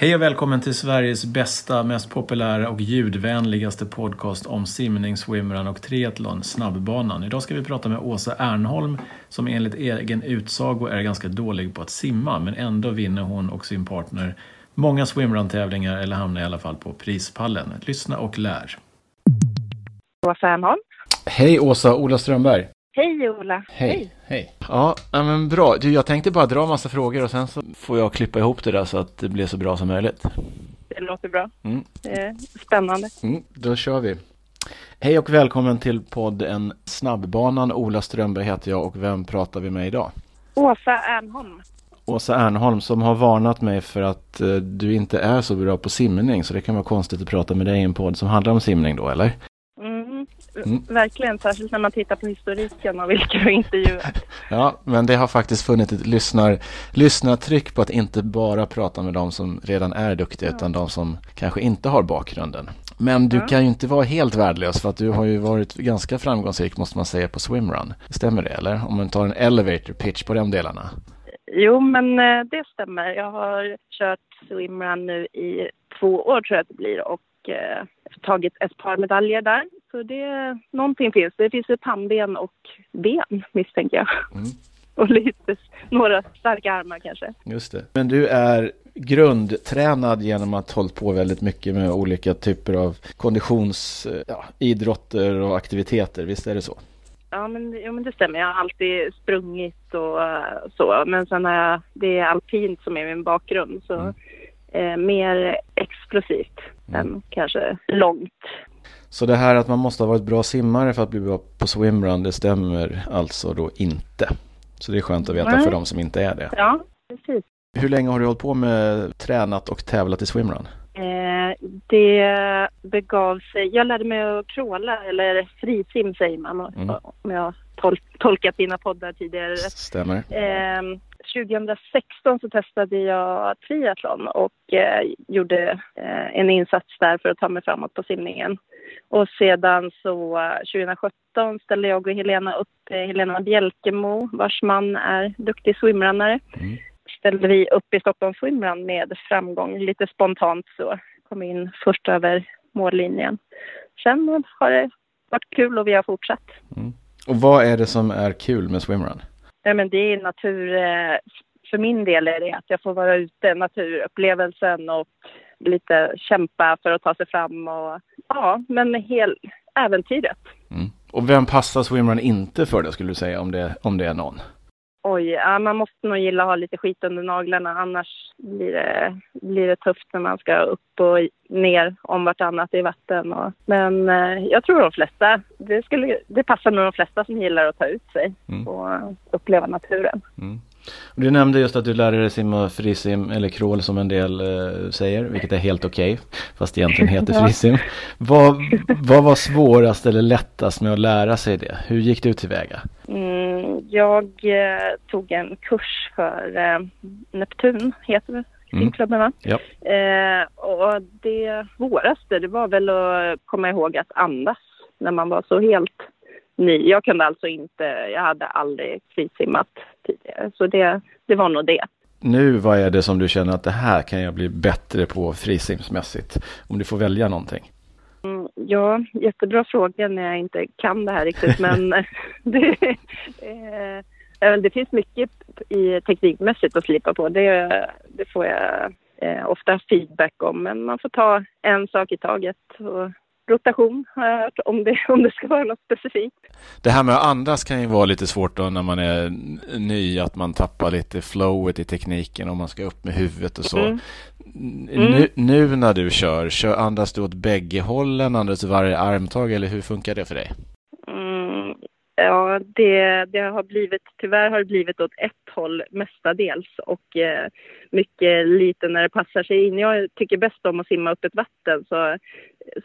Hej och välkommen till Sveriges bästa, mest populära och ljudvänligaste podcast om simning, swimrun och triathlon, Snabbbanan. Idag ska vi prata med Åsa Ernholm som enligt egen utsago är ganska dålig på att simma men ändå vinner hon och sin partner många swimrun-tävlingar eller hamnar i alla fall på prispallen. Lyssna och lär. Åsa Ernholm. Hej Åsa, Ola Strömberg. Hej Ola. Hej. Hej. Ja, men bra. Du, jag tänkte bara dra en massa frågor och sen så får jag klippa ihop det där så att det blir så bra som möjligt. Det låter bra. Mm. Eh, spännande. Mm, då kör vi. Hej och välkommen till podden Snabbbanan. Ola Strömberg heter jag och vem pratar vi med idag? Åsa Ernholm. Åsa Ernholm som har varnat mig för att eh, du inte är så bra på simning så det kan vara konstigt att prata med dig i en podd som handlar om simning då eller? Mm. Verkligen, särskilt när man tittar på historiken och vilka du intervjuat. Ja, men det har faktiskt funnits ett lyssnar, lyssnartryck på att inte bara prata med de som redan är duktiga ja. utan de som kanske inte har bakgrunden. Men du ja. kan ju inte vara helt värdelös för att du har ju varit ganska framgångsrik måste man säga på swimrun. Stämmer det eller? Om man tar en elevator pitch på de delarna. Jo, men eh, det stämmer. Jag har kört swimrun nu i två år tror jag att det blir och eh, tagit ett par medaljer där. Så det, någonting finns. Det finns ett pannben och ben misstänker jag. Mm. och lite, några starka armar kanske. Just det. Men du är grundtränad genom att ha hållit på väldigt mycket med olika typer av konditionsidrotter ja, och aktiviteter. Visst är det så? Ja men, ja, men det stämmer. Jag har alltid sprungit och så. Men sen har jag, det är alpint som är min bakgrund. Så mm. eh, mer explosivt mm. än kanske långt. Så det här att man måste ha varit bra simmare för att bli bra på swimrun, det stämmer alltså då inte. Så det är skönt att veta Nej. för de som inte är det. Ja, precis. Hur länge har du hållit på med tränat och tävlat i swimrun? Eh, det begav sig, jag lärde mig att kråla, eller frisim säger man mm. om jag tol tolkat dina poddar tidigare. Stämmer. Eh, 2016 så testade jag triathlon och eh, gjorde eh, en insats där för att ta mig framåt på simningen. Och sedan så 2017 eh, ställde jag och Helena upp, eh, Helena Bjälkemo vars man är duktig swimrunnare. Mm. Ställde vi upp i Stockholm Swimrun med framgång, lite spontant så. Kom in först över mållinjen. Sen har det varit kul och vi har fortsatt. Mm. Och vad är det som är kul med swimrun? Ja, men det är natur. Eh, för min del är det att jag får vara ute, naturupplevelsen och lite kämpa för att ta sig fram och ja, men hel äventyret. Mm. Och vem passar swimrun inte för det skulle du säga om det, om det är någon? Oj, ja, man måste nog gilla att ha lite skit under naglarna annars blir det, blir det tufft när man ska upp och ner om vartannat i vatten. Och, men eh, jag tror de flesta, det, skulle, det passar nog de flesta som gillar att ta ut sig mm. och uppleva naturen. Mm. Du nämnde just att du lärde dig simma frisim eller crawl som en del eh, säger, vilket är helt okej, okay, fast egentligen heter frisim. vad, vad var svårast eller lättast med att lära sig det? Hur gick du tillväga? Mm, jag eh, tog en kurs för eh, Neptun, heter det, simklubben va? Ja. Eh, och det svåraste det var väl att komma ihåg att andas när man var så helt ny. Jag kunde alltså inte, jag hade aldrig frisimmat tidigare. Så det, det var nog det. Nu, vad är det som du känner att det här kan jag bli bättre på frisimsmässigt? Om du får välja någonting. Mm, ja, jättebra fråga när jag inte kan det här riktigt. men det, eh, det finns mycket i teknikmässigt att slipa på. Det, det får jag eh, ofta feedback om. Men man får ta en sak i taget. Och rotation har jag hört, om det, om det ska vara något specifikt. Det här med att andas kan ju vara lite svårt då när man är ny, att man tappar lite flowet i tekniken och man ska upp med huvudet och så. Mm. Mm. Nu, nu, när du kör, kör, andas du åt bägge hållen, andas du varje armtag eller hur funkar det för dig? Mm, ja, det, det har blivit, tyvärr har det blivit åt ett håll mestadels och eh, mycket lite när det passar sig in. Jag tycker bäst om att simma upp ett vatten så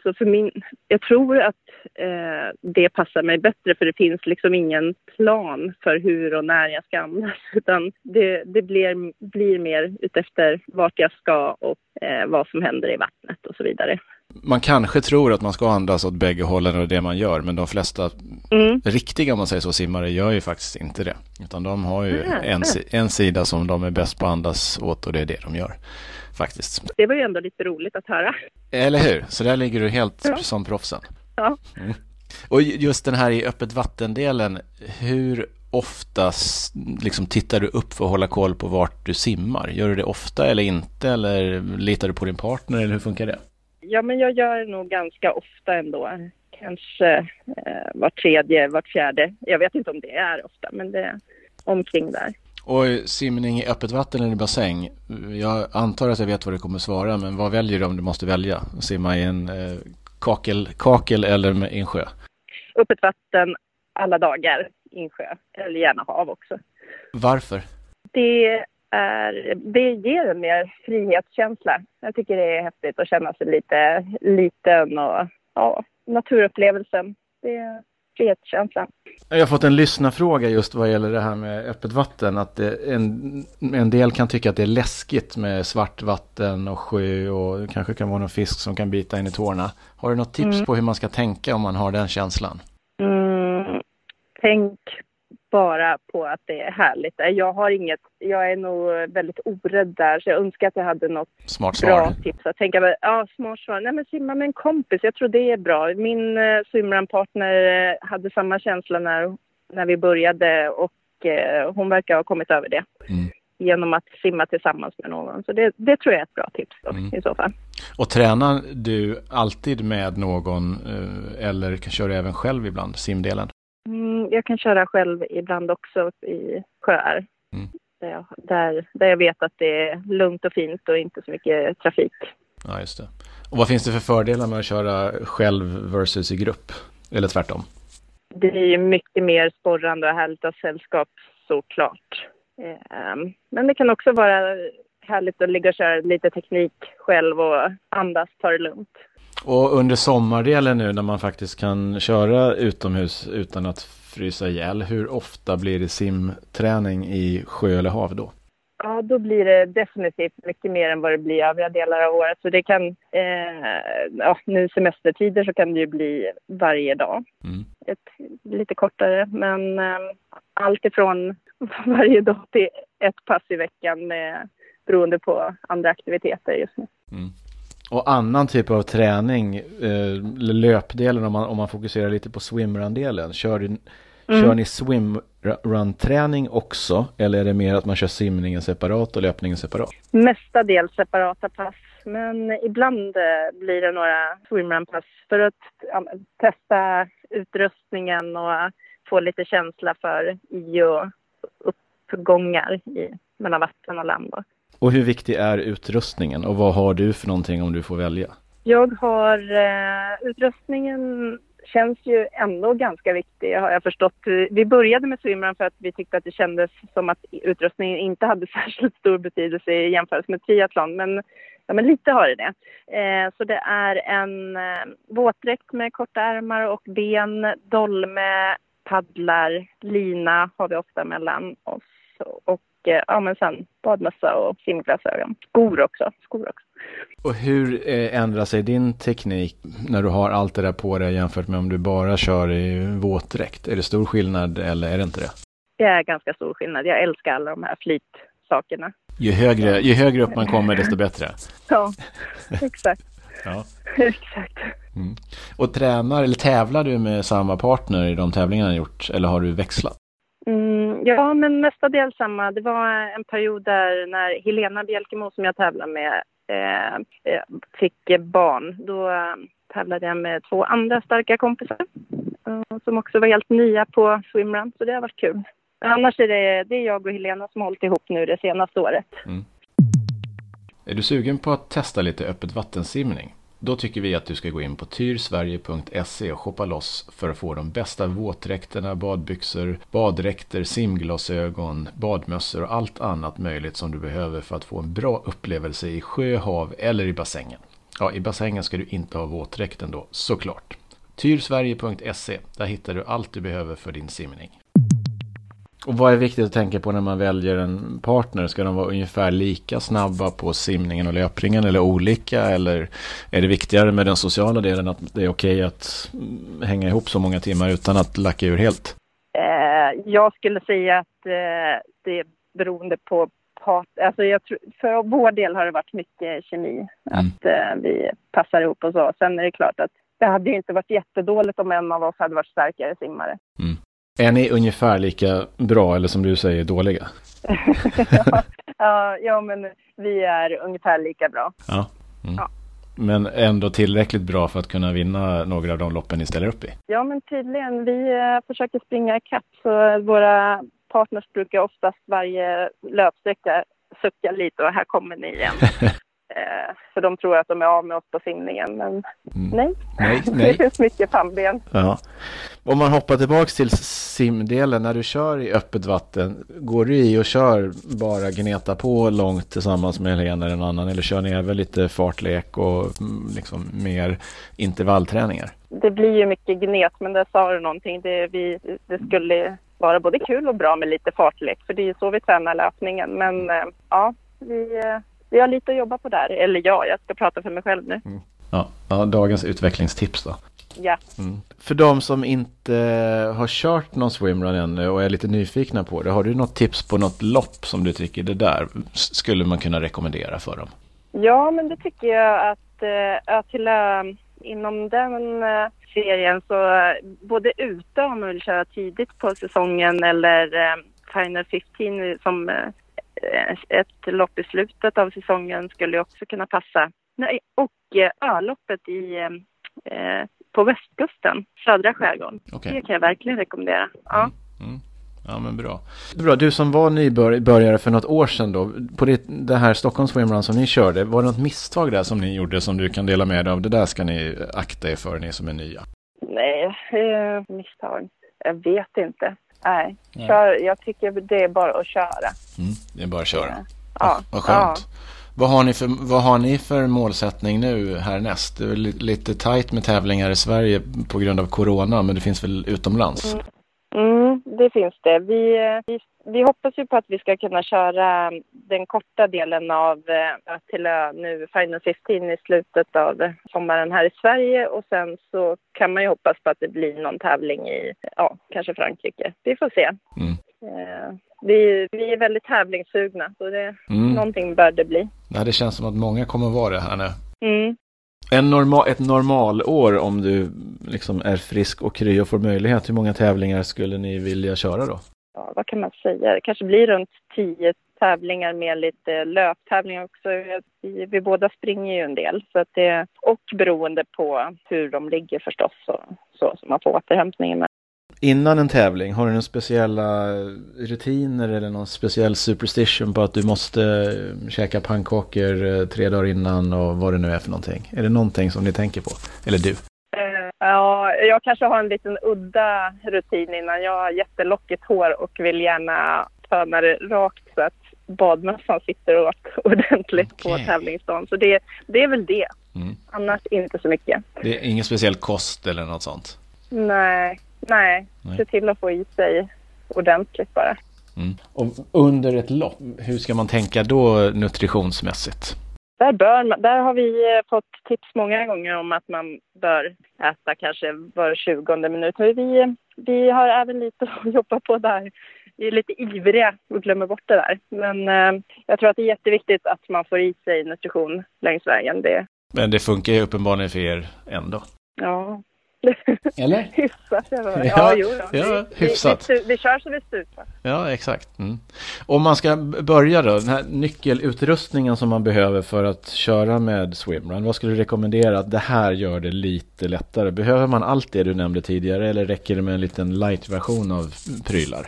så för min, jag tror att eh, det passar mig bättre för det finns liksom ingen plan för hur och när jag ska andas utan det, det blir, blir mer utefter vart jag ska och eh, vad som händer i vattnet och så vidare. man kanske tror att man ska andas åt bägge hållen och det man gör, men de flesta mm. riktiga, om man säger så, simmare gör ju faktiskt inte det. Utan de har ju mm. en, en sida som de är bäst på att andas åt och det är det de gör. Faktiskt. Det var ju ändå lite roligt att höra. Eller hur? Så där ligger du helt ja. som proffsen. Ja. Mm. Och just den här i öppet vattendelen, hur ofta liksom, tittar du upp för att hålla koll på vart du simmar? Gör du det ofta eller inte? Eller litar du på din partner eller hur funkar det? Ja, men jag gör det nog ganska ofta ändå. Kanske eh, var tredje, vart fjärde. Jag vet inte om det är ofta, men det är omkring där. Och simning i öppet vatten eller i bassäng? Jag antar att jag vet vad du kommer svara, men vad väljer du om du måste välja? Simma i en eh, kakel, kakel eller i en sjö? Öppet vatten alla dagar, insjö, eller gärna hav också. Varför? Det, är, det ger en mer frihetskänsla. Jag tycker det är häftigt att känna sig lite liten och ja, naturupplevelsen. Det är frihetskänslan. Jag har fått en lyssnarfråga just vad gäller det här med öppet vatten. Att en, en del kan tycka att det är läskigt med svart vatten och sjö och det kanske kan vara någon fisk som kan bita in i tårna. Har du något tips mm. på hur man ska tänka om man har den känslan? Mm, tänk bara på att det är härligt. Jag har inget, jag är nog väldigt orädd där så jag önskar att jag hade något smart bra tips. Att tänka, ja smart svar, nej men simma med en kompis, jag tror det är bra. Min eh, simranpartner eh, hade samma känsla när, när vi började och eh, hon verkar ha kommit över det. Mm. Genom att simma tillsammans med någon. Så det, det tror jag är ett bra tips då, mm. i så fall. Och tränar du alltid med någon eh, eller kör du även själv ibland, simdelen? Mm, jag kan köra själv ibland också i sjöar. Mm. Där, jag, där, där jag vet att det är lugnt och fint och inte så mycket trafik. Ja, just det. Och vad finns det för fördelar med att köra själv versus i grupp? Eller tvärtom? Det är ju mycket mer sporrande och härligt av sällskap såklart. Ehm, men det kan också vara härligt att ligga och köra lite teknik själv och andas, ta det lugnt. Och under sommardelen nu när man faktiskt kan köra utomhus utan att frysa ihjäl, hur ofta blir det simträning i sjö eller hav då? Ja, då blir det definitivt mycket mer än vad det blir övriga delar av året. Så det kan, eh, ja, nu semestertider så kan det ju bli varje dag. Mm. Ett, lite kortare, men eh, allt ifrån varje dag till ett pass i veckan med, beroende på andra aktiviteter just nu. Mm. Och annan typ av träning, eh, löpdelen om man, om man fokuserar lite på swimrun-delen. Kör, mm. kör ni swimrun-träning också? Eller är det mer att man kör simningen separat och löpningen separat? Mestadels separata pass. Men ibland eh, blir det några swimrun-pass för att ja, testa utrustningen och få lite känsla för i och uppgångar i, mellan vatten och land. Och hur viktig är utrustningen och vad har du för någonting om du får välja? Jag har eh, utrustningen känns ju ändå ganska viktig har jag förstått. Vi började med swimrun för att vi tyckte att det kändes som att utrustningen inte hade särskilt stor betydelse i jämförelse med triathlon. Men, ja, men lite har det det. Eh, så det är en eh, våtdräkt med korta ärmar och ben, dolme, paddlar, lina har vi ofta mellan oss och Eh, ja, men sen badmössa och simglasögon. Skor också. Skor också. Och hur eh, ändrar sig din teknik när du har allt det där på dig jämfört med om du bara kör i våtdräkt? Är det stor skillnad eller är det inte det? Det är ganska stor skillnad. Jag älskar alla de här flytsakerna. Ju högre, ju högre upp man kommer desto bättre. Ja, exakt. ja. Exakt. Mm. Och tränar eller tävlar du med samma partner i de tävlingarna du gjort eller har du växlat? Mm, ja, men mestadels samma. Det var en period där när Helena Bjelkemo som jag tävlar med eh, eh, fick barn. Då eh, tävlade jag med två andra starka kompisar eh, som också var helt nya på swimrun, så det har varit kul. Annars är det, det är jag och Helena som har hållit ihop nu det senaste året. Mm. Är du sugen på att testa lite öppet vattensimning? Då tycker vi att du ska gå in på tyrsverige.se och shoppa loss för att få de bästa våtdräkterna, badbyxor, baddräkter, simglasögon, badmössor och allt annat möjligt som du behöver för att få en bra upplevelse i sjö, hav eller i bassängen. Ja, i bassängen ska du inte ha våtdräkten då, såklart. Tyrsverige.se, där hittar du allt du behöver för din simning. Och vad är viktigt att tänka på när man väljer en partner? Ska de vara ungefär lika snabba på simningen och löpningen eller olika? Eller är det viktigare med den sociala delen att det är okej att hänga ihop så många timmar utan att lacka ur helt? Eh, jag skulle säga att eh, det är beroende på part. Alltså jag tror, för vår del har det varit mycket kemi. Mm. Att eh, vi passar ihop och så. Sen är det klart att det hade ju inte varit jättedåligt om en av oss hade varit starkare simmare. Mm. Är ni ungefär lika bra eller som du säger dåliga? ja, ja, men vi är ungefär lika bra. Ja. Mm. ja. Men ändå tillräckligt bra för att kunna vinna några av de loppen ni ställer upp i? Ja, men tydligen. Vi uh, försöker springa ikapp så våra partners brukar oftast varje löpsträcka sucka lite och här kommer ni igen. Eh, för de tror att de är av med oss på simningen. Men mm. nej. nej, nej. det finns mycket pannben. Ja. Om man hoppar tillbaka till simdelen. När du kör i öppet vatten. Går du i och kör bara gneta på långt tillsammans med Helena eller någon annan? Eller kör ni även lite fartlek och mm, liksom mer intervallträningar? Det blir ju mycket gnet, men där sa du någonting. Det, vi, det skulle vara både kul och bra med lite fartlek, för det är ju så vi tränar löpningen. Men eh, ja, vi eh, vi har lite att jobba på där. Eller ja, jag ska prata för mig själv nu. Mm. Ja, ja, dagens utvecklingstips då. Ja. Mm. För de som inte har kört någon swimrun ännu och är lite nyfikna på det. Har du något tips på något lopp som du tycker det där skulle man kunna rekommendera för dem? Ja, men det tycker jag att äh, till, äh, inom den äh, serien så äh, både ute om man vill köra tidigt på säsongen eller äh, Final 15 som Eh, ett lopp i slutet av säsongen skulle också kunna passa. Nej, och eh, öloppet i, eh, på västkusten, södra skärgården. Okay. Det kan jag verkligen rekommendera. Ja. Mm. Mm. Ja men bra. Bra, du som var nybörjare för något år sedan då. På det, det här Stockholms Swimrun som ni körde. Var det något misstag där som ni gjorde som du kan dela med dig av? Det där ska ni akta er för, ni som är nya. Nej, eh, misstag. Jag vet inte. Nej, Kör, jag tycker det är bara att köra. Mm, det är bara att köra. Ja. Vad skönt. Ja. Vad har, ni för, vad har ni för målsättning nu härnäst? Det är lite tajt med tävlingar i Sverige på grund av corona, men det finns väl utomlands? Mm. Mm, det finns det. Vi, vi, vi, hoppas ju på att vi ska kunna köra den korta delen av äh, till ö nu, Final 15 i slutet av sommaren här i Sverige och sen så kan man ju hoppas på att det blir någon tävling i, ja, kanske Frankrike. Vi får se. Mm. Äh, vi, vi är väldigt tävlingssugna så det, mm. någonting bör det bli. Ja, det känns som att många kommer vara det här nu. Mm. En normal, ett normalår om du liksom är frisk och kry och får möjlighet, hur många tävlingar skulle ni vilja köra då? Ja, vad kan man säga? Det kanske blir runt tio tävlingar med lite löptävlingar också. Vi, vi båda springer ju en del så att det, och beroende på hur de ligger förstås så, så, så man får återhämtningen med. Innan en tävling, har du några speciella rutiner eller någon speciell superstition på att du måste eh, käka pannkakor eh, tre dagar innan och vad det nu är för någonting? Är det någonting som ni tänker på? Eller du? Ja, jag kanske har en liten udda rutin innan. Jag har jättelockigt hår och vill gärna töna det rakt så att badmössan sitter åt ordentligt okay. på tävlingsdagen. Så det, det är väl det. Mm. Annars inte så mycket. Det är ingen speciell kost eller något sånt? Nej, Nej, Nej. se till att få i sig ordentligt bara. Mm. Och under ett lopp, hur ska man tänka då nutritionsmässigt? Där, bör man, där har vi eh, fått tips många gånger om att man bör äta kanske var 20 minut. Men vi, vi har även lite att jobba på där. Vi är lite ivriga och glömmer bort det där. Men eh, jag tror att det är jätteviktigt att man får i sig nutrition längs vägen. Det... Men det funkar ju uppenbarligen för er ändå. Ja, eller? hyfsat ja, ja, jo, ja. ja hyfsat. Vi, vi, vi, kör så vi stupar. Ja, exakt. Mm. Om man ska börja då, den här nyckelutrustningen som man behöver för att köra med swimrun. Vad skulle du rekommendera att det här gör det lite lättare? Behöver man allt det du nämnde tidigare eller räcker det med en liten light-version av prylar?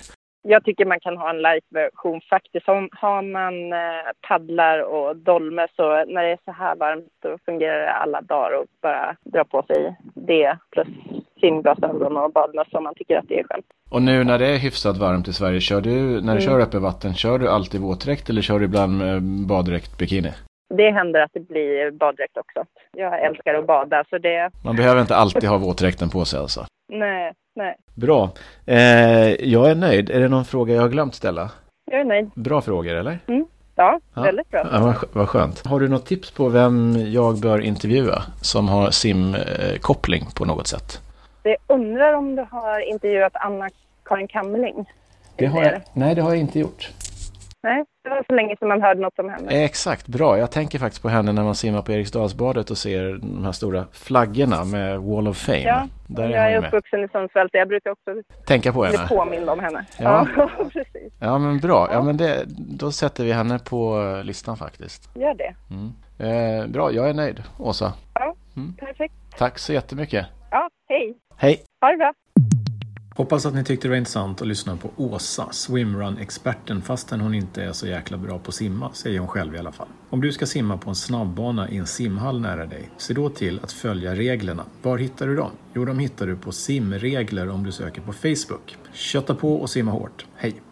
Jag tycker man kan ha en light-version faktiskt. Har man eh, paddlar och dolme så när det är så här varmt då fungerar det alla dagar och bara dra på sig det plus simglasögon och badmössa om man tycker att det är skönt. Och nu när det är hyfsat varmt i Sverige, kör du, när du mm. kör öppet vatten, kör du alltid våtdräkt eller kör du ibland baddräkt bikini? Det händer att det blir baddräkt också. Jag älskar att bada så det... Man behöver inte alltid ha våtdräkten på sig alltså? Nej, Nej. Bra. Eh, jag är nöjd. Är det någon fråga jag har glömt ställa? Jag är nöjd. Bra frågor, eller? Mm. Ja, Ja. väldigt bra. Ja, vad, skönt. Har du något tips på vem jag bör intervjua som har simkoppling på något sätt? Jag undrar om du har intervjuat Anna-Karin Kamling? Det har jag, nej, det har jag inte gjort. Nej, det var så länge sedan man hörde något om henne. Exakt, bra. Jag tänker faktiskt på henne när man simmar på Eriksdalsbadet och ser de här stora flaggorna med Wall of Fame. Ja, Där är jag är uppvuxen i Sundsvall, jag brukar också Tänka på bli henne. påmind om henne. Ja. Ja, precis. Ja, men bra. Ja, men det, då sätter vi henne på eh, listan faktiskt. Gör det. Eh, bra, jag är nöjd, Åsa. Ja, Mm. perfekt. Tack så jättemycket. Ja, hej. Hej! Ha det bra. Hoppas att ni tyckte det var intressant att lyssna på Åsa, swimrun-experten, fastän hon inte är så jäkla bra på att simma, säger hon själv i alla fall. Om du ska simma på en snabbbana i en simhall nära dig, se då till att följa reglerna. Var hittar du dem? Jo, de hittar du på simregler om du söker på Facebook. Kötta på och simma hårt. Hej!